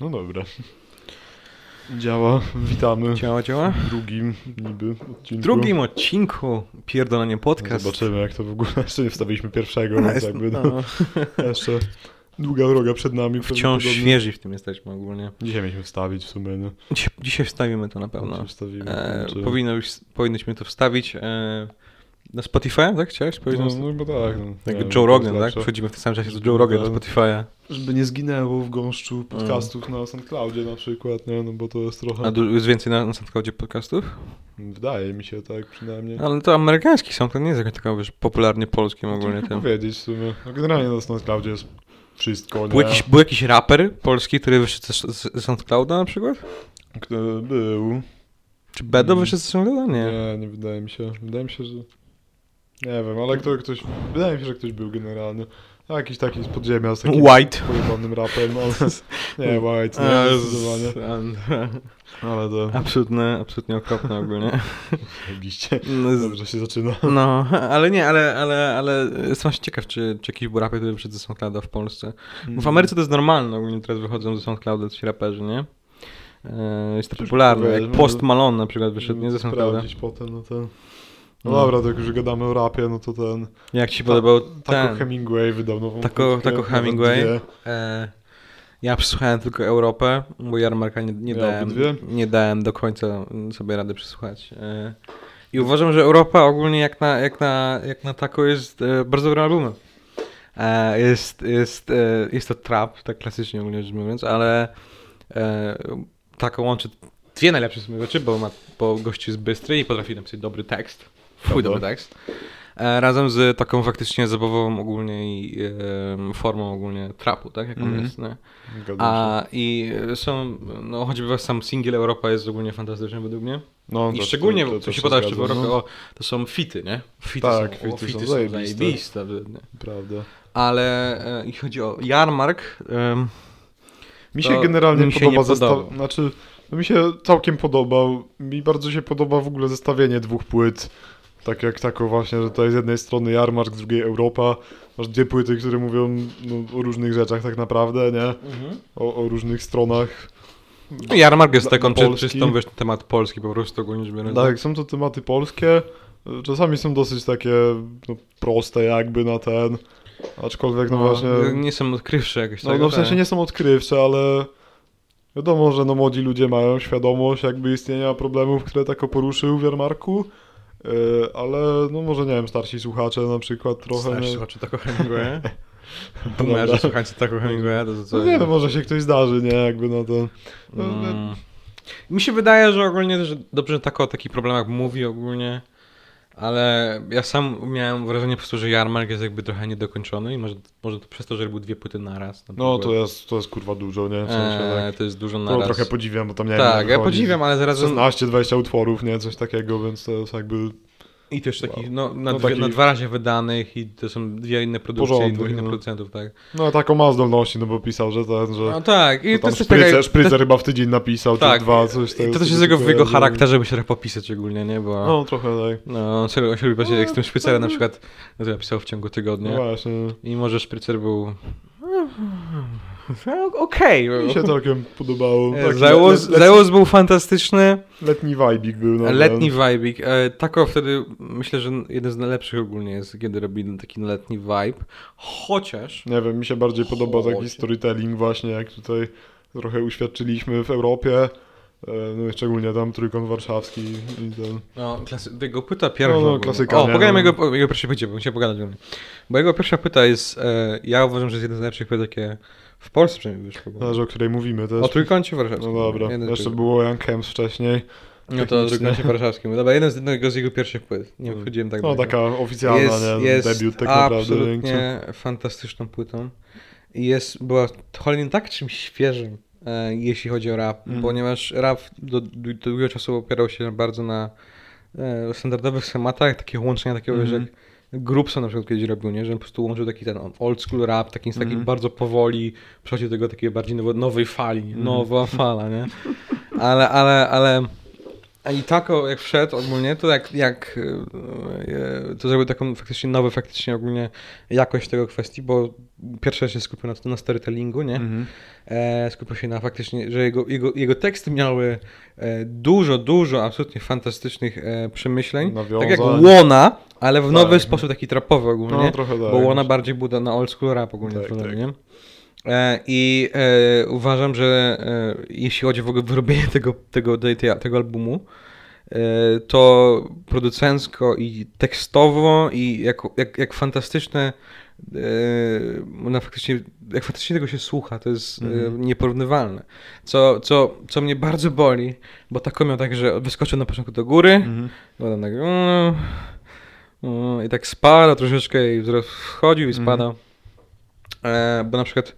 No dobra. Działa, witamy Działa, działa? w drugim niby odcinku. W drugim odcinku pierdolenie podcast. Zobaczymy jak to w ogóle, jeszcze nie wstawiliśmy pierwszego, No, więc jest- jakby no, no, jeszcze długa droga przed nami. Wciąż świeży w tym jesteśmy ogólnie. Dzisiaj mieliśmy wstawić w sumie, no. Dzisiaj, dzisiaj wstawimy to na pewno. Dzisiaj wstawimy. E, znaczy- powinno już, powinniśmy to wstawić e, na Spotify, tak? Chciałeś powiedzieć? No, no bo tak. No, Jak Nie wiem, Joe Rogan, tak? lepsze. Wchodzimy w tym samym czasie z Joe Rogan na No. Spotify'a. Żeby nie zginęło w gąszczu podcastów na SoundCloudzie na przykład, nie? No bo to jest trochę... A jest więcej na, na SoundCloudzie podcastów? Wydaje mi się tak przynajmniej. Ale to amerykański są, to nie jest jakoś taka, wiesz, popularnie polskim ogólnie Trudno powiedzieć w sumie. No, generalnie na SoundCloudzie jest wszystko, nie? Był jakiś, był jakiś raper polski, który wyszedł ze, ze SoundClouda na przykład? Kto był? Czy Bedo Mm. wyszedł ze SoundClouda? Nie. Nie, nie wydaje mi się. Wydaje mi się, że... Nie wiem, ale kto, ktoś... Wydaje mi się, że ktoś był generalnie. Jakiś taki z podziemia, z takim White. pojebanym rapem, ale... Nie, White, nie, zdecydowanie. Ale to... Absolutnie, absolutnie okropne ogólnie. Oczywiście. No, Dobrze się zaczyna. no, ale nie, ale, ale, ale jestem właśnie ciekaw, czy, czy jakiś był raper, który wyszedł ze SoundClouda w Polsce. Bo w Ameryce to jest normalne, ogólnie teraz wychodzą ze SoundClouda ci raperzy, nie? E, Jest to popularne, jak Post Malone na przykład wyszedł, nie ze SoundClouda. Sprawdzić potem, no ten... No No. dobra, to jak już gadamy o rapie, no to ten... Jak ci się podobał Tako ten? Hemingway wydał nową Tako, płytkę, tako nawet Hemingway. E, ja przesłuchałem tylko Europę, bo Jarmarka nie, nie, Ja dałem, obydwie? nie dałem do końca sobie rady przesłuchać. E, I uważam, że Europa ogólnie jak na, jak na, jak na tako jest e, bardzo dobrym albumem. Jest, jest, e, jest to trap, tak klasycznie ogólnie rzecz mówiąc, ale e, tako łączy dwie najlepsze rzeczy, bo, ma, bo gościu jest bystry i potrafi napisać dobry tekst. Chuj dobry tekst. E, razem z taką faktycznie zabawową ogólnie i e, formą ogólnie trapu, tak jak on Mhm. jest, nie? A i są, no choćby sam single Europa jest ogólnie fantastyczny według mnie. No, I to- szczególnie, to- to co się podoba jeszcze w Europie, no. o, to są fity, nie? Fity Tak, są, o, fity są fity są zajebiste. zajebiste. Prawda. Ale e, jeśli chodzi o Jarmark, Mi się generalnie mi się podoba zestaw... Znaczy, no mi się całkiem podobał. Mi bardzo się podoba w ogóle zestawienie dwóch płyt. Tak jak tako właśnie, że to z jednej strony Jarmark, z drugiej Europa. Masz dwie płyty, które mówią no, o różnych rzeczach tak naprawdę, nie? O, o różnych stronach. no, Jarmark jest taką Polski. czystą wiesz, temat polski po prostu ogólnie rzecz biorąc. Tak, są to tematy polskie. Czasami są dosyć takie no, proste jakby na ten. Aczkolwiek no, właśnie... Nie są odkrywcze jakoś No, tak. no w sensie nie są odkrywcze, ale wiadomo, że no młodzi ludzie mają świadomość jakby istnienia problemów, które tako poruszył w Jarmarku, ale no może nie wiem, starsi słuchacze na przykład trochę... Starsi słuchacze tako Hemingwaya. Dobra. Moja, że słuchacie tako Hemingwaya, to, to co? No nie, no może się ktoś zdarzy, nie, jakby no to... No, no, Mm. Mi się wydaje, że ogólnie też dobrze, tak o takich problemach mówi ogólnie, ale ja sam miałem wrażenie po prostu, że Jarmark jest jakby trochę niedokończony i może, może to przez to, że robił dwie płyty naraz. na no to jest, to jest kurwa dużo, nie, w sensie Eee, tak... To jest dużo To naraz. trochę podziwiam, bo tam nie tak, wiem, ja podziwiam, ale zarazem... 16-20 utworów, nie, coś takiego, więc to jest jakby... I też takich, Wow. no, na, No dwie, taki- na dwa razie wydanych i to są dwie inne produkcje i Porządek, dwóch innych no. producentów, tak. No taką ma zdolności, no bo pisał, że ten, że... No tak, i to to szprycer, taka... szprycer to- chyba w tydzień napisał, tak, czy dwa, coś i to też jest jego, w jego charakterze, by się tak popisać ogólnie, nie, bo... No trochę tak. No, on się, on się lubi właśnie, jak z tym szprycerem na przykład, no to ja pisał w ciągu No tygodnia. właśnie. I może szprycer był... No, Okej. Mi się całkiem podobało. Taki Zajłos był fantastyczny, letni vibik był. No, letni vibik. E, Tako wtedy, myślę, że jeden z najlepszych ogólnie jest, kiedy robili taki letni vibe. Chociaż... Nie wiem, mi się bardziej podoba taki Chodź. storytelling właśnie, jak tutaj trochę uświadczyliśmy w Europie. E, No szczególnie tam Trójkąt Warszawski i ten... No, klasy, jego płyta pierwsza. No, no, klasyka, O, nie, pogadajmy no. jego, jego pierwszej płycie, bo chciał pogadać o niej. Bo jego pierwsza płyta jest, e, ja uważam, że jest jeden z najlepszych płyt, jakie w Polsce przynajmniej wyszło. Zależy, o której mówimy też. O Trójkącie Warszawskim. No dobra, Jeden jeszcze było Camps wcześniej. No to o. Trójkącie Warszawskim. Dobra, jeden z, jednego z jego pierwszych płyt. Nie Mm. wchodziłem tak No daleko. taka oficjalna, nie? Debiut tak naprawdę. absolutnie fantastyczną płytą. I jest, była cholernie tak czymś świeżym, jeśli chodzi o rap, Mhm. ponieważ rap do, do, długiego czasu opierał się bardzo na e, standardowych schematach, takie łączenia takiego, Mhm. że Grubson na przykład kiedyś robił, nie? że on po prostu łączył taki ten old school rap, taki, taki Mhm. bardzo powoli, przechodzi do tego takiej bardziej nowo, nowej fali, Mhm. nowa fala, nie? Ale, ale, ale A i tako jak wszedł ogólnie, to jak, jak e, to zrobił taką faktycznie nowy, faktycznie ogólnie jakość tego kwestii, bo pierwsze się skupił na, na storytellingu, nie? Mhm. E, skupił się na faktycznie, że jego, jego, jego teksty miały e, dużo, dużo absolutnie fantastycznych e, przemyśleń. Nawiązań. Tak jak Łona, ale w nowy Tak. sposób taki trapowy ogólnie. No, trochę tak. Bo Łona bardziej buda na old school rap ogólnie. Tak, tak. Nie? E, I e, uważam, że e, jeśli chodzi w ogóle o wyrobienie tego, tego, tego albumu, to producencko i tekstowo i jak, jak, jak fantastyczne ona faktycznie, jak faktycznie tego się słucha, to jest Mhm. nieporównywalne. Co, co, co mnie bardzo boli, bo tako miał tak, że wyskoczył na początku do góry, Mhm. Potem tak mm, mm, i tak spada troszeczkę i wchodził i Mhm. spada. E, bo na przykład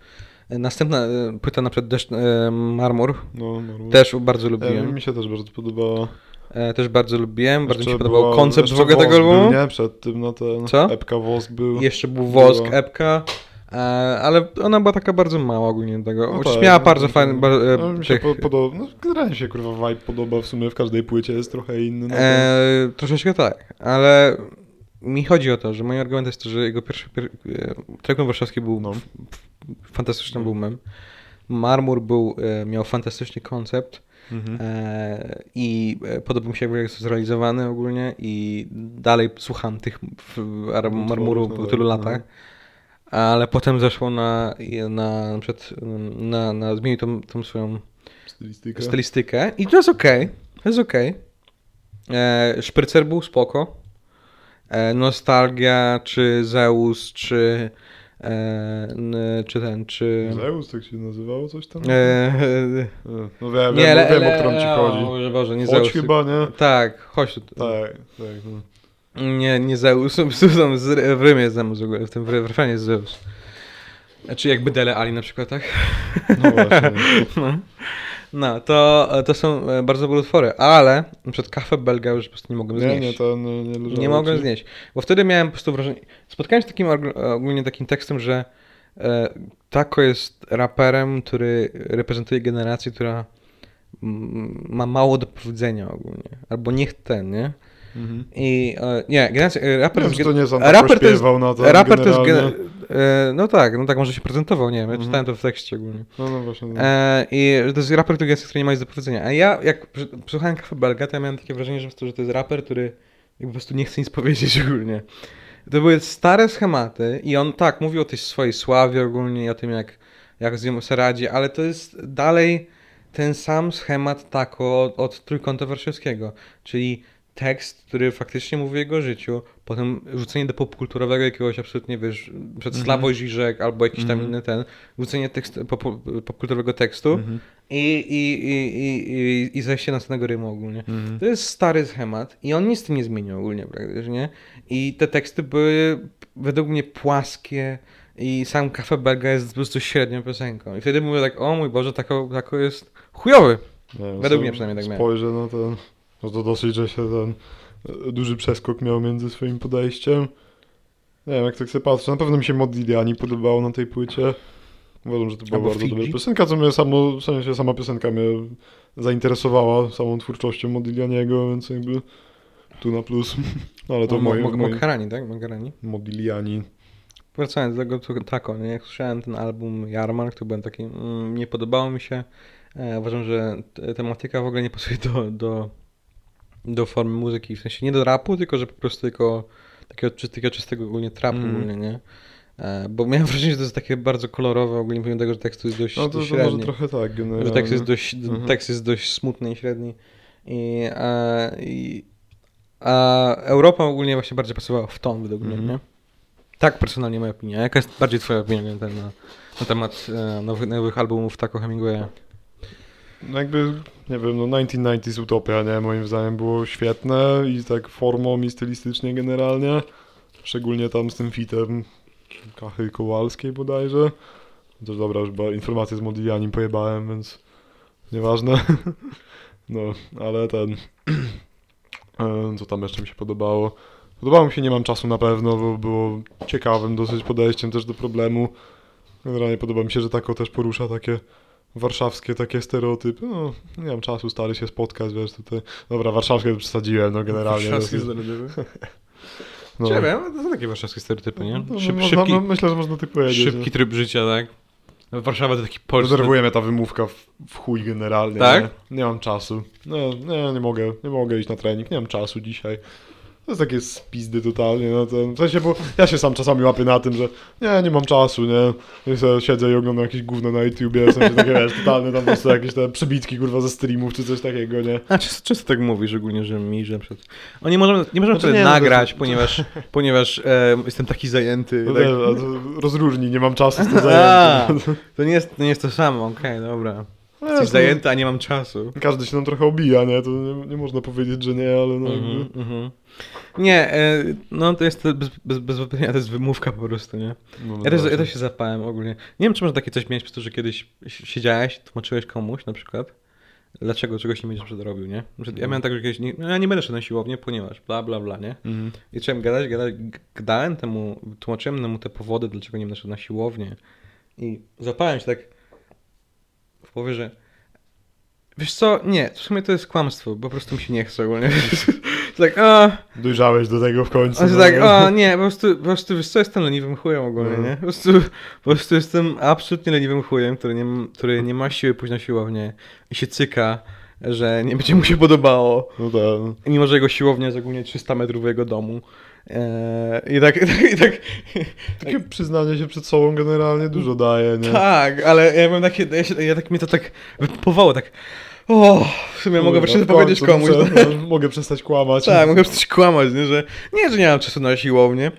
e, następna e, płyta na przykład Deszcz, e, Marmur No, no, też bardzo E, lubiłem. mi się też bardzo podobała. E, też bardzo lubiłem, bardzo mi się Jeszcze podobał była- koncept w jeszcze ogóle tego albumu. Był, nie? Przed tym, no ten Co? epka Wosk był. Jeszcze był Wosk, Była. epka. E, ale ona była taka bardzo mała ogólnie tego. No Chociaż tak, miała no, bardzo no, fajny. Bar, e, No, mi się tych, po, podoba, no, generalnie się kurwa vibe podoba w sumie w każdej płycie jest trochę inny. No, E, troszeczkę tak, ale mi chodzi o to, że mój argument jest to, że jego pierwszy pier... e, Trekon Warszawski był No. fantastycznym albumem. Marmur był, e, miał fantastyczny koncept Mhm. e, i e, podobał mi się jak jest zrealizowany ogólnie i dalej słucham tych no po tylu no. latach. Ale potem zeszło na, na, przykład, na, na zmienił tą, tą swoją Stylistykę. stylistykę i to jest okej, to jest okej. E, Szprycer był spoko. E, Nostalgia, czy Zeus, czy e, czy ten, czy... Zeus tak się nazywało coś tam? E, No wiem, nie, wiem, le, wiem le, o którą ci chodzi. Boże, Boże, nie Chodź Zeus. chyba, nie? Tak, chodź. Tak, tak. No. Nie, nie Zeus, z- w Rymie jest Zeus w ogóle, w tym refrenie jest Zeus. Znaczy jakby Dele Ali na przykład, tak? no właśnie. No, no to, to są e, bardzo dobre utwory, ale na przykład kafę belga już po prostu nie mogłem Nie, znieść. nie, to nie, nie Nie mogłem ci. znieść. Bo wtedy miałem po prostu wrażenie. Spotkałem się z takim org- ogólnie takim tekstem, że e, Tako jest raperem, który reprezentuje generację, która ma mało do powiedzenia ogólnie. Albo niech ten, nie? Mhm. I e, nie, generacja, e, Nie raper wiem, czy to gen- nie raper to jest- na to Raper to jest. generalnie. E, no tak, no tak może się prezentował, nie wiem, ja Mhm. czytałem to w tekście ogólnie. No, no właśnie. No. I to jest raper, który, który nie ma nic do powiedzenia. A ja, jak przy- słuchałem Kafe Belga, to ja miałem takie wrażenie, że, to jest raper, który po prostu nie chce nic powiedzieć ogólnie. To były stare schematy i on tak, mówił o tej swojej sławie ogólnie i o tym, jak, jak z nią sobie radzi, ale to jest dalej ten sam schemat tako od, od Trójkąta Warszawskiego, czyli tekst, który faktycznie mówi o jego życiu, potem rzucenie do popkulturowego jakiegoś absolutnie, wiesz, przed Mhm. Sławoj Žižek albo jakiś tam Mhm. inny ten, rzucenie tekstu, pop, popkulturowego tekstu Mhm. i, i, i, i, i, i zejście następnego rymu ogólnie. Mhm. To jest stary schemat i on nic z tym nie zmienił ogólnie praktycznie. I te teksty były według mnie płaskie i sam Cafe Belga jest po prostu średnią piosenką. I wtedy mówię tak, o mój Boże, tako, tako jest chujowy. Nie, Według sobie mnie przynajmniej tak miałem. Spojrzę na ten, no to dosyć, że się ten e, duży przeskok miał między swoim podejściem. Nie wiem, jak tak sobie patrzę, na pewno mi się Modigliani podobało na tej płycie. Uważam, że to była Albo bardzo dobra Fiji. piosenka, co mnie samo, w sensie sama piosenka mnie zainteresowała samą twórczością Modiglianiego, więc jakby tu na plus. No, ale to w moim, Mo- Mogherani, tak? Mogherani. Modigliani. Wracając do tego to tako, nie? jak słyszałem ten album Jarmark, to byłem taki, mm, nie podobało mi się. E, uważam, że tematyka w ogóle nie pasuje do, do, do formy muzyki, w sensie nie do rapu, tylko że po prostu jako takiego czystego, czystego ogólnie trapu Mm. ogólnie, nie? E, bo miałem wrażenie, że to jest takie bardzo kolorowe, ogólnie pomimo tego, że tekst jest dość, No to, dość to może średni. trochę tak generalnie. Że tekst jest dość, Mhm. tekst jest dość smutny i średni. I, a, i, a Europa ogólnie właśnie bardziej pasowała w ton według mnie, Mhm. nie? Tak personalnie moja opinia. Jaka jest bardziej twoja opinia na, na temat e, nowych, nowych albumów Taco Hemingwaya? No jakby, nie wiem, no 1990s Utopia, nie, moim zdaniem było świetne i tak formą i stylistycznie generalnie. Szczególnie tam z tym fitem Kachy Kowalskiej bodajże. Też dobra, już informacje z Modiglianim pojebałem, więc nieważne. No, ale ten... e, Co tam jeszcze mi się podobało? Podobało mi się Nie mam czasu na pewno, bo było ciekawym dosyć podejściem też do problemu. Generalnie podoba mi się, że Tako też porusza takie warszawskie takie stereotypy. No, nie mam czasu stary się spotkać, wiesz, tutaj. Dobra, warszawskie to przesadziłem, no generalnie. Warszawskie no, stereotypy. no. Nie wiem, to są takie warszawskie stereotypy, nie? No, Szyb, można, szybki, no, myślę, że można tak powiedzieć. szybki tryb życia, tak? Warszawa to taki no. polski. Denerwuje mnie ta wymówka w, w chuj generalnie. Tak? Nie? nie mam czasu. No, nie, nie mogę, nie mogę iść na trening, nie mam czasu dzisiaj. To jest takie spizdy totalnie, no to, w sensie, bo ja się sam czasami łapię na tym, że nie, nie mam czasu, nie, siedzę i oglądam jakieś gówno na YouTubie, w sensie takie, wiesz, totalne tam po prostu jakieś te przebitki, kurwa, ze streamów czy coś takiego, nie. A często, często tak mówisz, ogólnie, że mi, że przed... O, nie możemy, nie możemy Znaczy nie, no to- nagrać, ponieważ, ponieważ e, jestem taki zajęty. No tak. wiesz, a to rozróżni, nie mam czasu, to A, zajęty. to nie jest to, nie jest to samo, okej, dobra. No, Jesteś to- zajęty, a nie mam czasu. Każdy się nam trochę obija, nie, to nie, nie można powiedzieć, że nie, ale no Mhm, jakby... mhm. Nie, e, no to jest bez, bez, to jest wymówka po prostu, nie? No, no Ja też, ja też się zapałem ogólnie. Nie wiem, czy można takie coś mieć, przez to, że kiedyś si- siedziałeś, tłumaczyłeś komuś na przykład, dlaczego czegoś nie będziesz przedrobił, nie? Ja Mhm. miałem tak, że kiedyś, nie, no ja nie będę szedł na siłownię, ponieważ bla, bla, bla, nie? Mhm. I zacząłem gadać, gadać, gadałem temu, tłumaczyłem mu te powody, dlaczego nie będę szedł na siłownię. I zapałem się tak w połowie, że wiesz co, nie, w sumie to jest kłamstwo, po prostu mi się nie chce ogólnie. tak, a, Dojrzałeś do tego w końcu. a no, tak, no. o nie, po prostu, po prostu wiesz co, jestem leniwym chujem ogólnie, No. nie? Po prostu, po prostu jestem absolutnie leniwym chujem, który nie, który nie ma siły pójść na siłownię i się cyka, że nie będzie mu się podobało. No tak. Mimo, że jego siłownia jest ogólnie 300 metrów jego domu. Eee, I tak, i tak, i tak, Takie przyznanie się przed sobą generalnie dużo daje, nie? tak, ale ja mam takie, ja, się, ja tak mnie to tak wypowało, tak, o, w sumie mogę Kurwa, wreszcie to powiedzieć końcu komuś. muszę- no, mogę przestać kłamać. Tak, mogę przecież kłamać, nie, że nie, że nie mam czasu na siłownię.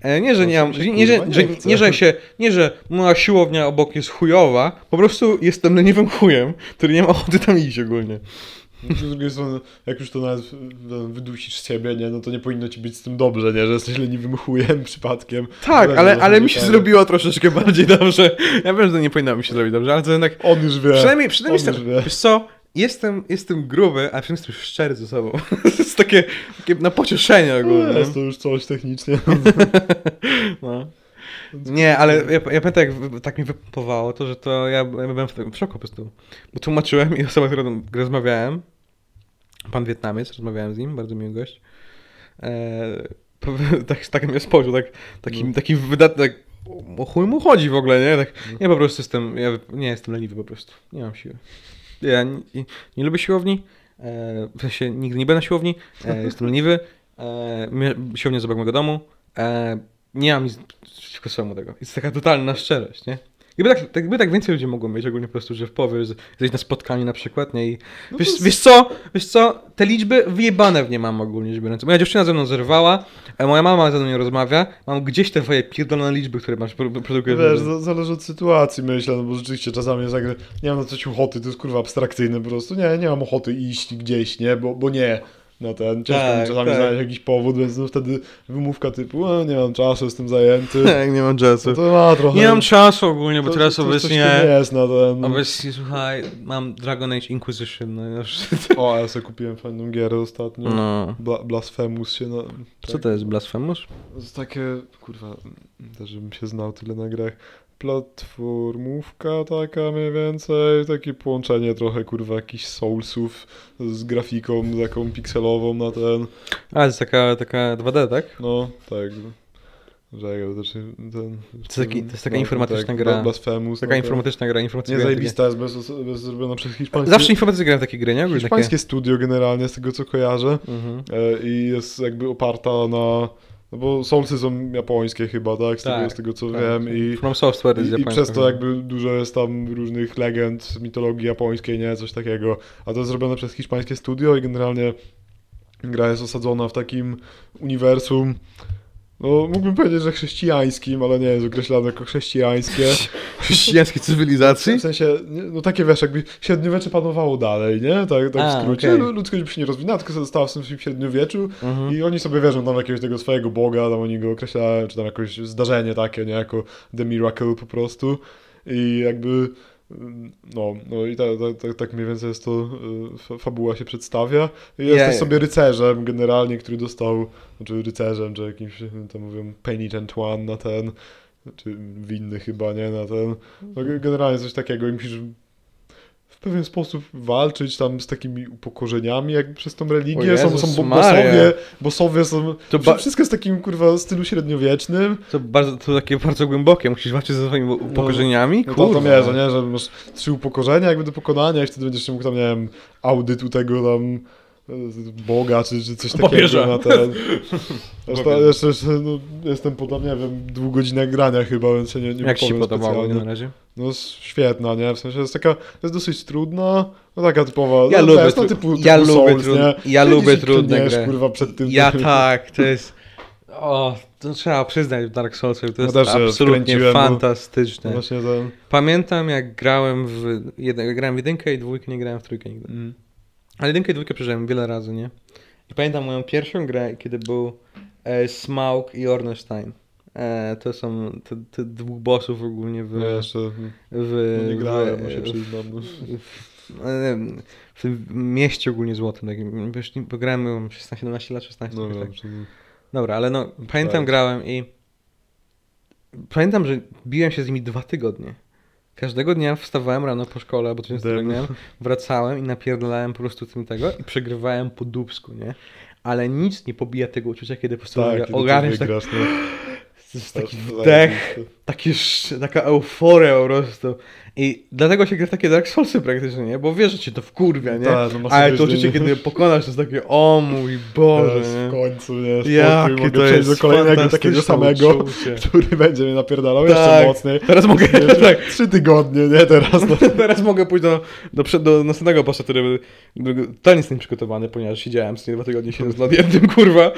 E, Nie, że nie mam, Oczywiście, nie, że, że, nie nie, że się, nie, że moja siłownia obok jest chujowa, po prostu jestem leniwym chujem, który nie ma ochoty tam iść ogólnie. Z drugiej strony, jak już to nawet e, wydusisz z siebie, nie, no to nie powinno ci być z tym dobrze, nie, że jesteś leniwym chujem przypadkiem. Tak, Zależy, ale, ale mi się tak. zrobiło troszeczkę bardziej dobrze. Ja wiem, że to nie powinno mi się zrobić dobrze, ale to jednak, On już wie. przynajmniej, przynajmniej on jestem, wie. wiesz co, jestem, jestem gruby, a przynajmniej jestem szczery ze sobą. to jest takie, takie na pocieszenie No, ogólnie. jest to już coś technicznie. No. Nie, ale ja, ja pamiętam, jak tak mi wypowało to, że to ja, ja byłem w, w szoku po prostu. Bo tłumaczyłem i osoba, z którą rozmawiałem, pan Wietnamiec, rozmawiałem z nim, bardzo miły gość, e, tak, tak mnie spojrzał, tak, taki, No. taki wydatny, tak, o chuj mu chodzi w ogóle, nie? Tak, ja po prostu jestem, ja nie jestem leniwy po prostu, nie mam siły. Ja nie, nie, nie lubię siłowni, e, w sensie nigdy nie będę na siłowni, e, jestem leniwy, e, jest obok mojego domu, e, nie mam nic przeciwko samemu tego. Jest taka totalna szczerość, nie? Gdyby tak, tak, gdyby tak więcej ludzi mogło mieć ogólnie po prostu, że w połowie z- jesteś na spotkaniu na przykład, nie? I No wiesz, wiesz co, wiesz co, te liczby wyjebane w nie mam ogólnie biorąc. Moja dziewczyna ze mną zerwała, moja mama ze mną nie rozmawia, mam gdzieś te twoje pierdolone liczby, które masz, pro- produkujesz. Wiesz, za- zależy od sytuacji, myślę, no bo rzeczywiście czasami jest tak, że nie mam na coś ochoty, to jest kurwa abstrakcyjne po prostu. Nie, nie mam ochoty iść gdzieś, nie, bo, bo nie. Na ten, ciężko Tak, mi czasami tak. znaleźć jakiś powód, więc no wtedy wymówka typu, a nie mam czasu, jestem zajęty. Tak, nie mam czasu. No to ma trochę. Nie mam czasu ogólnie, bo to- teraz to- obecnie... jest na ten. Obecnie, słuchaj, mam Dragon Age Inquisition, no już... O, ja sobie kupiłem fajną gierę ostatnio. No. Bla, Blasphemous się na... Co to jest, Blasphemous? To jest takie, kurwa, też żebym się znał tyle na grach. Platformówka taka mniej więcej, takie połączenie trochę, kurwa, jakichś Soulsów z grafiką taką pikselową na ten, A, to jest taka, taka 2D, tak? no, tak. Że ja też ten... To jest taki- to jest taka informatyczna tak, gra. Blasphemous. Taka no, informatyczna gra, Nie, informatyczna gra. zajebista jest, bez, bez zrobiona przez hiszpańskie... Zawsze informatycy grają takie gry, nie? Hiszpańskie studio generalnie, z tego co kojarzę. Takie... Mhm. E, I jest jakby oparta na. No bo Soulsy są japońskie chyba, tak? Z, tego, Tak, z tego co tak. wiem. I, From Software jest i, i przez to jakby dużo jest tam różnych legend, mitologii japońskiej, nie? Coś takiego. A to jest zrobione przez hiszpańskie studio i generalnie gra jest osadzona w takim uniwersum. No, mógłbym powiedzieć, że chrześcijańskim, ale nie jest określane jako chrześcijańskie. Chrześcijańskiej cywilizacji? W sensie, no takie wiesz, jakby średniowiecze panowało dalej, nie? Tak, tak A, w skrócie. Okay. Ludzkość by się nie rozwinęła, tylko została w tym średniowieczu Mhm. i oni sobie wierzą tam jakiegoś tego swojego boga, tam oni go określają, czy tam jakoś zdarzenie takie, nie? Jako The Miracle po prostu. I jakby, no, no i tak, tak, tak, mniej więcej jest to, y, fa- fabuła się przedstawia. I jest też sobie rycerzem generalnie, który dostał, znaczy rycerzem, czy jakimś, tam mówią, penitent one na ten, czy winny chyba, nie? Na ten. No, ge- generalnie coś takiego i musisz pewien sposób walczyć tam z takimi upokorzeniami jakby przez tą religię. Są, Jezus są bo- Maria. bossowie, bossowie są... To ba- Wszystko jest w takim kurwa stylu średniowiecznym. To, bardzo, to takie bardzo głębokie, musisz walczyć ze swoimi upokorzeniami? No to, to mierze, nie? Że masz trzy upokorzenia jakby do pokonania i wtedy będziesz mógł tam, nie wiem, audyt u tego tam Boga, czy, czy coś takiego Papieża. na ten. Zresztą jeszcze, jeszcze no, jestem po tam, nie wiem, dwóch godzinach grania chyba, więc się nie, nie Jak ci podobało specjalnie. na razie? No jest świetna, nie? W sensie jest taka, jest dosyć trudna, no taka typowa, Ja no, lubię wiesz, no, tru- typu, ja typu lubię Souls, trud- nie? ja lubię trudne gry. kurwa, przed tym. Ja tak, to jest... O, to trzeba przyznać w Dark Soulsach, to jest też się absolutnie fantastyczne. Właśnie ten... Pamiętam jak grałem w... Jeden, grałem w jedynkę i dwójkę, nie grałem w trójkę nigdy. Mm. Ale jedynkę i dwójkę przeżyłem wiele razy, nie? I pamiętam moją pierwszą grę, kiedy był e, Smaug i Ornstein. E, to są te, te dwóch bossów ogólnie w... No jeszcze w, no, nie grałem, w, muszę w, przyznam. no. w, e, w tym mieście ogólnie złotym. Takim, wiesz, grałem miałem 16-17 lat, 16 No, tak. Dobra, ale no, pamiętam grałem i pamiętam, że biłem się z nimi dwa tygodnie. Każdego dnia wstawałem rano po szkole, bo to miałem, wracałem i napierdalałem po prostu tym tego i przegrywałem po dubsku, nie? Ale nic nie pobija tego uczucia, kiedy po prostu Tak, ogarniesz tak, wygrasz, no. to jest taki Tak, wdech. Takie, taka euforia po prostu. I dlatego się gra w takie Dark Soulsy praktycznie, nie? Bo wiesz, że cię to wkurwia, nie? Tak, no Ale to uczucie, nie- kiedy pokonasz, to jest takie, o mój Boże, Teraz w nie? końcu, nie? Spokój, Jakie mogę to jest do kolejnego takiego samego, uczucie. który będzie mnie napierdalał jeszcze Tak. mocniej. Teraz mogę, Jeszcze tak, Trzy tygodnie, nie? Teraz, no. teraz mogę pójść do, do, do następnego bossa, który totalnie jestem przygotowany, ponieważ siedziałem z dwa tygodnie siedząc nad jednym, kurwa.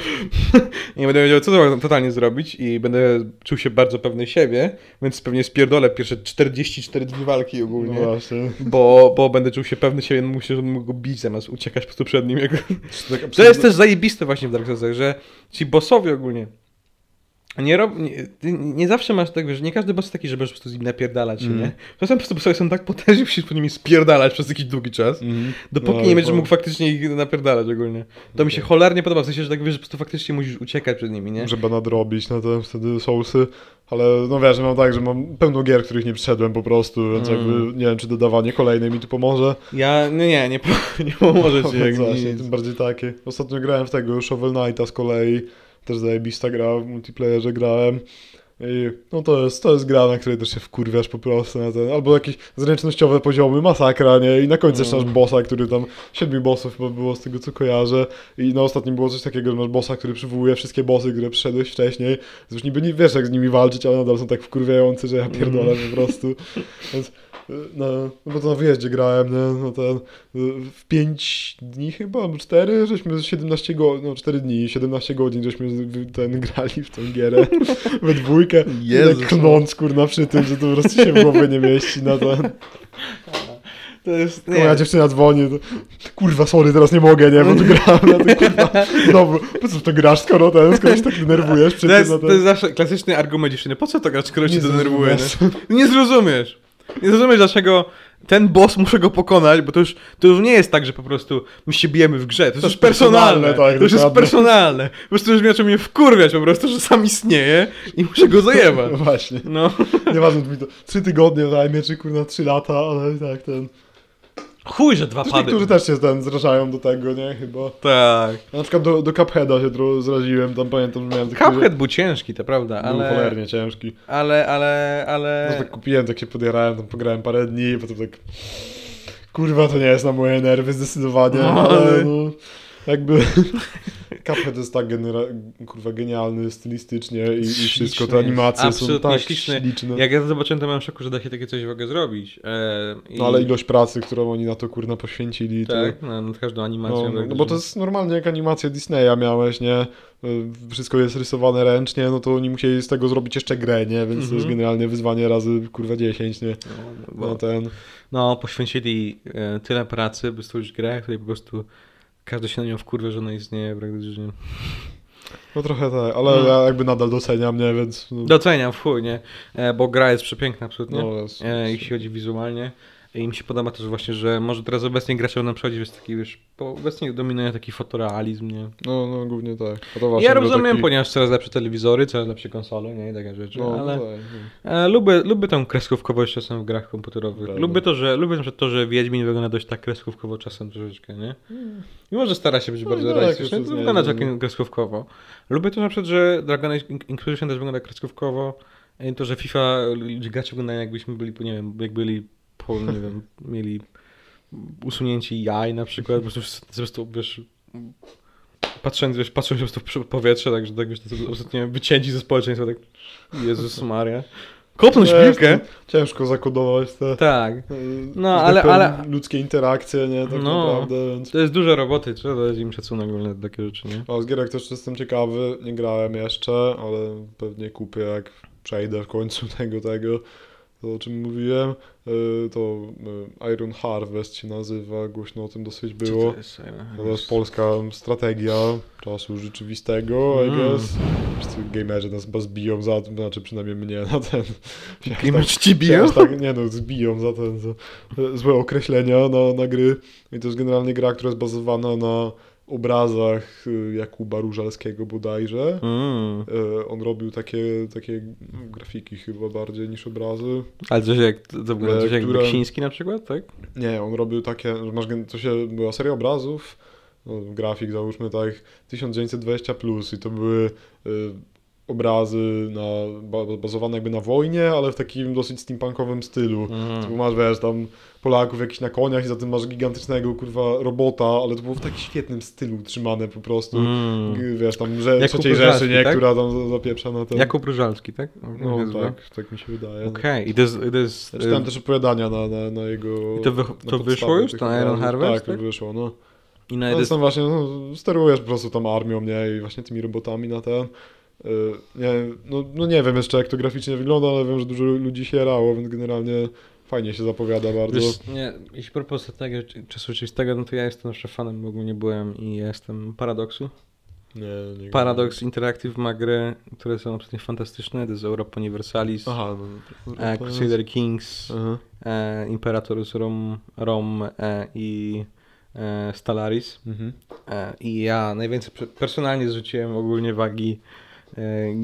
I nie będę wiedział, co to totalnie zrobić i będę czuł się bardzo pewny siebie, więc pewnie spierdolę pierwsze 44 dni walki no ogólnie. właśnie. Bo, bo będę czuł się pewny siebie, no mógł go bić zamiast uciekać po prostu przed nim. Jak... Tak To jest też zajebiste właśnie w Dark Soulsach, że ci bossowie ogólnie nie, rob, nie, nie zawsze masz tak, że nie każdy boss jest taki, że będziesz po prostu z nim napierdalać Mm. nie? Czasem po prostu bossowie są tak potężni, że musisz po nimi spierdalać przez jakiś długi czas, Mhm. dopóki No, nie będziesz bo- mógł faktycznie ich napierdalać ogólnie. To mi się cholernie podoba, w sensie, że tak wiesz, że po prostu faktycznie musisz uciekać przed nimi, nie? Żeby nadrobić na te wtedy sousy. Ale no wiesz, mam tak, że mam pełno gier, których nie przeszedłem po prostu, więc Mm. jakby nie wiem, czy dodawanie kolejnej mi tu pomoże. Ja, nie, nie, nie, po- nie pomoże ci jak Właśnie, tym bardziej takie. Ostatnio grałem w tego Shovel Knighta z kolei. Też zajebista gra, w multiplayerze grałem. I no to jest, to jest gra, na której też się wkurwiasz po prostu na ten, albo jakieś zręcznościowe poziomy, masakra, nie? I na końcu jeszcze Mm. masz bossa, który tam, siedmiu bossów chyba było z tego co kojarzę. I na ostatnim było coś takiego, że masz bossa, który przywołuje wszystkie bossy, które przyszedłeś wcześniej. Już niby nie wiesz jak z nimi walczyć, ale nadal są tak wkurwiający, że ja pierdolę Mm. po prostu. Więc no, no bo to na wyjeździe grałem, nie? No ten, w 5 dni chyba, albo 4, żeśmy 17 godzin, no 4 dni, 17 godzin, żeśmy ten grali w tą gierę we dwójkę. Jezus, tak klnąc kurna przy tym, że to po prostu się w głowie nie mieści na ten. To jest, Moja dziewczyna dzwoni, to, kurwa sorry, teraz nie mogę, nie, bo tu na tym kurwa, po co to grasz, skoro ten, skoro się tak denerwujesz To jest, na to jest zawsze klasyczny argument dziewczyny. Po co to grać, skoro cię Nie to denerwuje? zrozumiesz. Nie? nie zrozumiesz. Nie zrozumiesz, dlaczego ten boss muszę go pokonać, bo to już, to już nie jest tak, że po prostu my się bijemy w grze. To, jest już personalne. personalne, tak, to już jest personalne. Po prostu już zaczął mnie wkurwiać po prostu, że sam istnieje i muszę go zajebać. No właśnie. No. Nieważne, mi to 3 tygodnie zajmie, czy kurna 3 lata, ale tak ten. Chuj, że dwa Też pady. niektórzy też się ten zrażają do tego, nie? Chyba. Tak. Ja na przykład do, do Cupheada się trochę zraziłem, tam pamiętam, że miałem taki... Cuphead był ciężki, to prawda, Był ale... cholernie ciężki. Ale, ale, ale... No tak kupiłem, tak się podjarałem, tam pograłem parę dni, potem tak... Kurwa, to nie jest na moje nerwy zdecydowanie, No, ale ale- no... Jakby... Cuphead jest tak genera... kurwa genialny stylistycznie i, i wszystko, te animacje są tak śliczny. śliczne. Jak ja to zobaczyłem, to miałem szoku, że da się takie coś w ogóle zrobić. E, i- No ale ilość pracy, którą oni na to kurna poświęcili, to... Tak, no, nad każdą animacją. No, no bo to jest normalnie jak animację Disneya miałeś, nie? Y, Wszystko jest rysowane ręcznie, no to oni musieli z tego zrobić jeszcze grę, nie? Więc to jest Mhm. generalnie wyzwanie razy kurwa 10, nie? No, bo, No ten... no, poświęcili e, tyle pracy, by stworzyć grę, której po prostu każdy się na nią wkurwia, że ona istnieje praktycznie. No trochę tak, ale No. ja jakby nadal doceniam, nie? Więc... No, Doceniam w chuj, nie? E, bo gra jest przepiękna absolutnie, no, jest, e, jeśli chodzi wizualnie. I mi się podoba też właśnie, że może teraz obecnie gracze nam przechodzi, jest taki, wiesz, bo obecnie dominuje taki fotorealizm, nie? No, no głównie tak. Ja rozumiem, taki... ponieważ coraz lepsze telewizory, coraz lepsze konsole, nie? I takie rzeczy, No, ale... tak, no. E, lubię, lubię tą kreskówkowość czasem w grach komputerowych. Prawda. Lubię to, że lubię na to, że Wiedźmin wygląda dość tak kreskówkowo czasem troszeczkę, nie? Mimo, że stara się być No bardzo tak, realistyczny, to wygląda nie- tak kreskówkowo. Lubię to na przykład, że Dragon Age In- Inquisition też wygląda kreskówkowo. I to, że FIFA gracze wyglądają jakbyśmy byli, nie wiem, jak byli po, nie wiem, mieli usunięci jaj na przykład, po prostu, po prostu wiesz, patrząc, wiesz, patrząc po prostu w powietrze, tak, że tak wiesz, ostatnio wycięci ze społeczeństwa, tak, Jezus Maria. Kopnąć Nie, piłkę? Ciężko zakodować te Tak. e, No, ale- tak powiem, ale- ludzkie interakcje, nie? Tak No. naprawdę, więc... To jest dużo roboty, trzeba dać im szacunek ogólnie na takie rzeczy, nie? A z gierek też jestem ciekawy, nie grałem jeszcze, ale pewnie kupię jak przejdę w końcu tego, tego, to o czym mówiłem, y, to y, Iron Harvest się nazywa, głośno o tym dosyć było. To jest? To jest polska strategia czasu rzeczywistego, I Mm. guess. Wszyscy gamerzy nas chyba zbiją za to, znaczy przynajmniej mnie na ten. Gamerzy ci biją? Tak, nie no, zbiją za ten, za e, złe określenia na, na gry. I to jest generalnie gra, która jest bazowana na obrazach y, Jakuba Różalskiego bodajże. Mm. E, On robił takie, takie grafiki chyba bardziej niż obrazy. Ale coś jak, to wygląda coś jak które- Beksiński na przykład, tak? Nie, on robił takie, masz, to się, była seria obrazów, no, grafik załóżmy tak, 1920 plus i to były y, obrazy na, ba, bazowane jakby na wojnie, ale w takim dosyć steampunkowym stylu. Bo Mm. masz, wiesz, tam Polaków jakiś na koniach i za tym masz gigantycznego, kurwa, robota, ale to było w takim świetnym stylu trzymane po prostu. Mm. Wiesz, tam że, Jakub trzeciej Rzeszy, nie? tak? Która tam za- zapieprza na ten... Jakub Różalski, tak? No tak, tak mi się wydaje. Okej, i to jest... Ja czytałem też opowiadania na, na, na jego... I to wy- to wyszło już, to Iron. Harvest, Tak, tak? wyszło, no. I na No, jest... tam właśnie, no, sterujesz po prostu tam armią, nie? I właśnie tymi robotami na ten. Nie, no, no nie wiem jeszcze jak to graficznie wygląda, ale wiem, że dużo ludzi się jarało, więc generalnie fajnie się zapowiada bardzo. Wiesz, nie, jeśli propos tego czasu rzeczywistego, no to ja jestem zawsze fanem, ogólnie byłem i jestem Paradoksu. Nie, nie Paradox Interactive ma gry, które są absolutnie fantastyczne, to jest Europa Universalis, Aha, no. e, Crusader Kings, Aha. e, Imperatorus Rom, Rom e, i e, Stellaris. Mhm. E, I ja najwięcej pe- personalnie zrzuciłem ogólnie wagi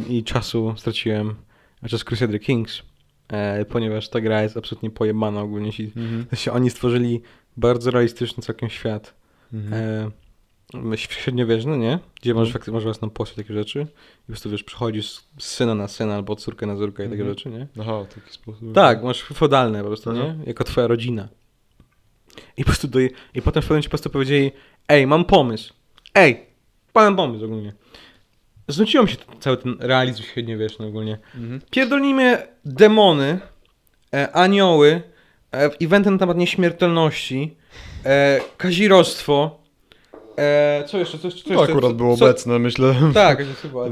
i czasu straciłem podczas Crusader Kings, e, ponieważ ta gra jest absolutnie pojebana ogólnie. Mhm. oni stworzyli bardzo realistyczny całkiem świat. Mhm. E, ś- średniowieczny, nie? Gdzie masz, Mhm. masz własną postać, takie rzeczy. I po prostu wiesz, przechodzisz z syna na syna albo od córkę na córkę i takie Mhm. rzeczy, nie? Aha, w taki sposób. Tak, masz feudalne po prostu, nie? Jako twoja rodzina. I po prostu do, i potem w pewnym momencie po prostu powiedzieli, ej, mam pomysł. Ej, mam pomysł ogólnie. Znuciło mi się cały ten realizm średniowieczny ogólnie. Mhm. Pierdolnijmy demony, e, anioły, e, eventy na temat nieśmiertelności, e, kazirostwo, e, co jeszcze? Co, co To jeszcze? akurat co, było co, obecne, myślę. tak.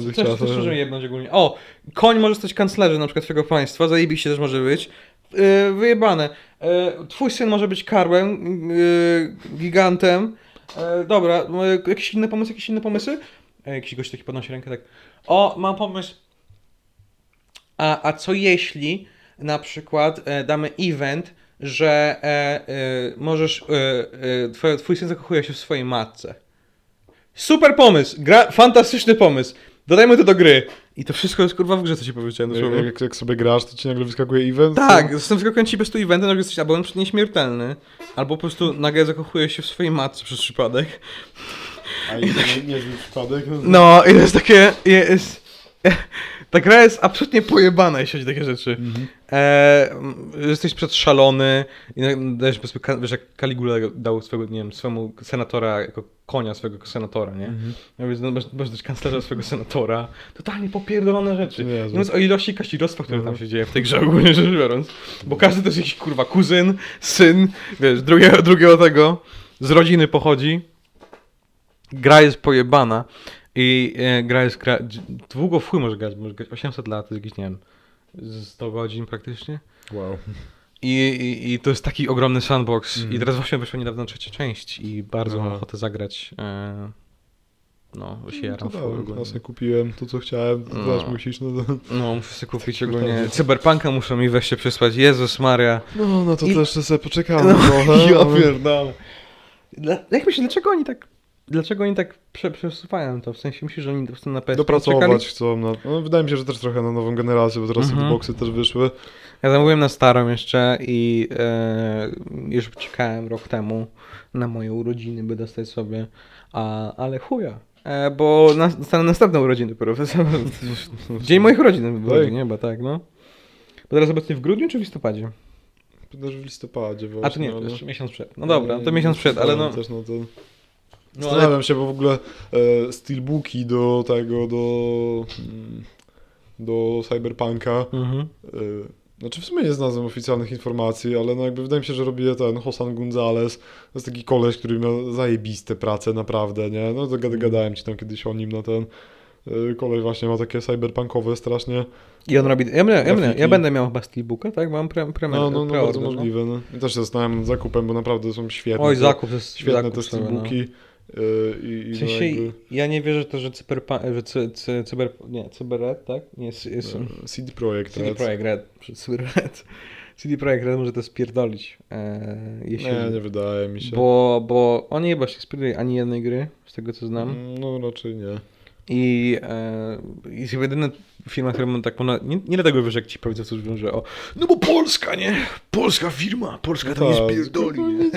Tych Coś, coś możemy jebnąć ogólnie. O, koń może stać kanclerzem na przykład twojego państwa, zajebiście też może być. Yy, wyjebane. Yy, twój syn może być karłem, gigantem. Dobra, jakiś inny pomysł, jakieś inne pomysły? Yy, jakiś gość taki podnosi rękę tak. O, mam pomysł. A, a co jeśli na przykład e, damy event, że e, e, możesz, e, e, twoje, twój syn zakochuje się w swojej matce. Super pomysł, gra, fantastyczny pomysł. Dodajmy to do gry. I to wszystko jest kurwa w grze, co ci powiedziałem. Jak, jak, jak sobie grasz, to ci nagle wyskakuje event. Tak, zresztą tylko kręci po prostu eventy, nagle jesteś albo na przykład nieśmiertelny, albo po prostu nagle zakochuje się w swojej matce przez przypadek. A nie, przypadek. No i to jest takie, jest, ta gra jest absolutnie pojebana, jeśli chodzi o takie rzeczy. Mhm. E, jesteś przedszalony i dajesz, ka- wiesz, jak Caligula dał swego, nie wiem, swemu senatora jako konia swego senatora, nie? Mhm. Ja mówię, no, masz, masz dać kanclerza swego senatora. Totalnie popierdolone rzeczy. Jezu. Nie mówiąc o ilości kaścirostwa, które tam Mhm. się dzieje w tej grze ogólnie rzecz biorąc. Bo każdy to jest jakiś kurwa kuzyn, syn, wiesz, drugiego, drugiego tego z rodziny pochodzi. Gra jest pojebana i e, gra jest gra, długo w chuj może grać, może grać 800 lat, to jest jakieś, nie wiem, z 100 godzin praktycznie. Wow. I, i, I to jest taki ogromny sandbox. Mhm. I teraz właśnie wyszła niedawno trzecia część i bardzo mam Aha. ochotę zagrać. E, No, się No jaram to w tak, ja sobie kupiłem to, co chciałem, to No. musisz, no to... No, muszę sobie kupić Tak. ogólnie. Cyberpunka muszą mi weźcie przysłać. Jezus Maria. No, no to I- też sobie poczekamy No, trochę. ja pierdolę. Dla, jak myślisz, dlaczego oni tak... Dlaczego oni tak prze, przesuwają to? W sensie myślisz, że oni po prostu na PS5 czekali? Dopracować chcą. Na, no, wydaje mi się, że też trochę na nową generację, bo teraz Mhm. Xboxy też wyszły. Ja zamówiłem na starą jeszcze i e, już czekałem rok temu na moje urodziny, by dostać sobie, a, ale chuja. E, bo na, dostanę następne urodziny. W Dzień moich urodzin Tak. nie? Bo tak, no. Bo teraz obecnie w grudniu czy w listopadzie? Też w listopadzie właśnie. A to nie, to ale- jeszcze miesiąc przed. No dobra, Nie, to miesiąc przed, ale no. Też na ten... no ale, Zastanawiam się, bo w ogóle e, steelbooki do tego, do... do Cyberpunka mhm. e, znaczy w sumie nie znalazłem oficjalnych informacji, ale no jakby wydaje mi się, że robi je ten Hosan Gonzalez. To jest taki koleś, który miał zajebiste prace naprawdę, nie? No to Mhm. gad- gadałem ci tam kiedyś o nim, no ten e, koleś właśnie ma takie cyberpunkowe strasznie. I on robi. Ja, będę, ja, ja będę miał chyba steelbooka, tak? Mam pre, pre, No, no, no bardzo możliwe. No. I też się zastanawiam nad zakupem, bo naprawdę są świetne. Oj, zakup jest Świetne zakup te sobie, no. E, I, i W no sensie, jakby, ja nie wierzę to, że cyberpa, że cy, cy, cyber, nie, cyberred, tak? Nie, jest, e, CD Projekt CD Red. Projekt Red, cyberred. CD Projekt Red może to spierdolić, e, jeśli, Nie, nie wydaje mi się. bo, bo oni chyba się spierdoli ani jednej gry, z tego co znam. Mm, No raczej nie. I e, jest chyba jedyna firma, która tak, ona, nie, nie dlatego wiesz, jak ci prawicowcy mówią, że o, no bo Polska, nie? Polska firma, Polska to nie Tak, spierdoli. no, nie?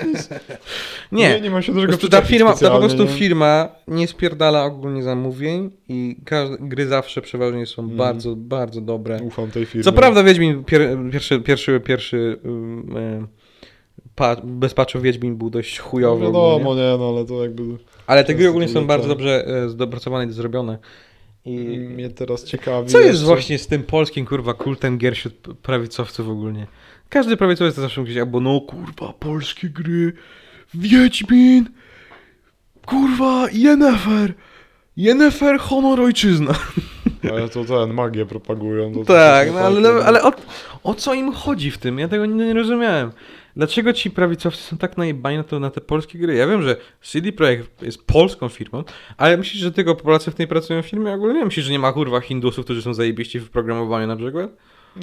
Nie, nie, nie mam się do czego ta firma, ta po prostu nie? firma nie spierdala ogólnie zamówień i każde, gry zawsze przeważnie są Mhm. bardzo, bardzo dobre. Ufam tej firmie. Co prawda Wiedźmin, pier, pierwszy, pierwszy, pierwszy um, e, pa, bez patchu Wiedźmin był dość No chujowy wiadomo, ogólnie, nie, no ale to jakby ale te gry ogólnie są bardzo dobrze e, dopracowane i zrobione. I mnie teraz ciekawi. co jest jeszcze- właśnie z tym polskim kurwa kultem gier wśród prawicowców ogólnie? Każdy prawicowiec to zawsze mówi, albo no kurwa, polskie gry, Wiedźmin, kurwa, Yennefer, Yennefer, honor, ojczyzna. Ale to ten, magię propagują. To to Tak, też no ale, tak, ale o, o co im chodzi w tym? Ja tego nie, nie rozumiałem. Dlaczego ci prawicowcy są tak najebani na, to, na te polskie gry? Ja wiem, że CD Projekt jest polską firmą, ale myślisz, że tylko Polacy w tej pracują w firmie? Ogólnie nie myślisz, że nie ma kurwa Hindusów, którzy są zajebiści w programowaniu na przykład?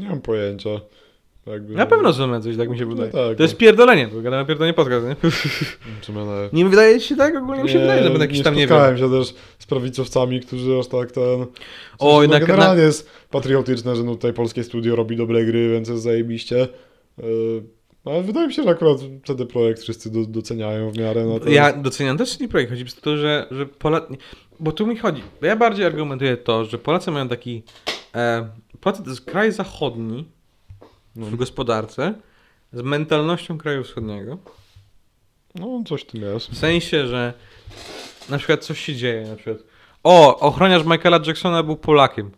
Nie mam pojęcia. Jakby, Na pewno są jacyś, tak mi się No wydaje. tak, to jest no. pierdolenie, bo gadamy pierdolenie podcast, nie? Będę... Nie wydaje ci się tak? Ogólnie mi się wydaje, że będę jakiś nie tam, nie wiem. spotkałem się też z prawicowcami, którzy aż tak ten... W O, sensie, jednak no, generalnie jest patriotyczne, że no tutaj polskie studio robi dobre gry, więc jest zajebiście. Yy, ale wydaje mi się, że akurat CD Projekt wszyscy do, doceniają w miarę na to. Ja doceniam też CD Projekt, chodzi po to, że, że Polacy... Bo tu mi chodzi, ja bardziej argumentuję to, że Polacy mają taki... E, Polacy to jest kraj zachodni w gospodarce z mentalnością kraju wschodniego. No, coś tym jest. W sensie, że na przykład coś się dzieje, na przykład o, ochroniarz Michaela Jacksona był Polakiem.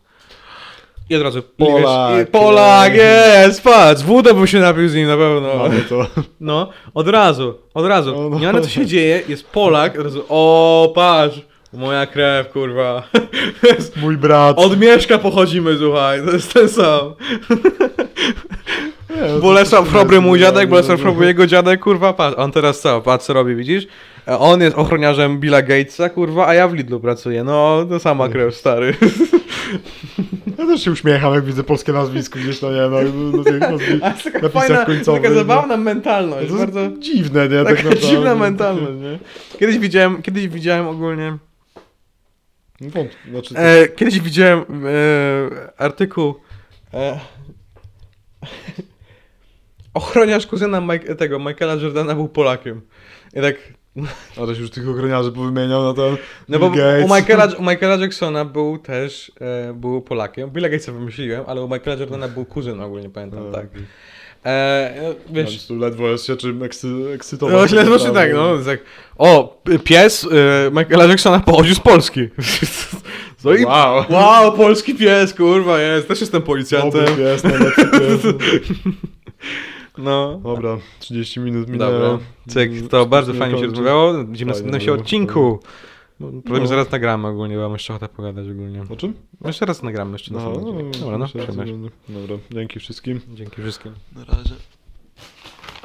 I od razu Polak. i Polak, jest, patrz, wódę bym się napił z nim na pewno. Mamy to. No, od razu, od razu. No, no. Nie ma co się dzieje, jest Polak, od razu, o, patrz, moja krew, kurwa. Mój brat. Od Mieszka pochodzimy, słuchaj, to jest ten sam. Nie, no Bolesław jest, mój dziadek, Bolesław nie. Chrobry jego dziadek, kurwa, patrz, on teraz co, patrz co robi, widzisz? E, On jest ochroniarzem Billa Gatesa, kurwa, a ja w Lidlu pracuję, no, to sama krew, stary. Ja też się uśmiecham, jak widzę polskie nazwisko gdzieś, no nie, no, no, jest taka napisach fajna, końcowych. taka no. zabawna No mentalność, to jest bardzo... dziwne, nie? tak Taka naprawdę. dziwna mentalność, nie? Kiedyś widziałem, kiedyś widziałem ogólnie... No, wąt- znaczy, E, kiedyś widziałem e, artykuł e, Ochroniarz kuzyna Mike, tego Michaela Jordana był Polakiem. I tak... Ale już tych ochroniarzy powymieniał na ten No bo Gates. u Michaela, u Michaela Jacksona był też e, był Polakiem. Billa Gatesa wymyśliłem, ale u Michaela Jordana był kuzyn ogólnie, pamiętam, tak. okej. E, no, Wiesz, tu ledwo jest się czym ekscy, No ekscytować. właśnie, właśnie tak, no. tak, o, pies e, Michaela Jacksona pochodził z Polski. No i, Wow. wow, polski pies, kurwa, jest. Też jestem policjantem. Dobry pies, najlepszy pies. No. Dobra, 30 minut minęło. Dobra. Cyk, Mm, to bardzo nie fajnie się rozmawiało. Widzimy na następnym się odcinku. Potem No. zaraz nagramy ogólnie, bo mam jeszcze ochotę pogadać ogólnie. O czym? Jeszcze raz nagramy jeszcze na Aha, samym no, Dobra, no. Dobra, dzięki wszystkim. Dzięki wszystkim. Na razie.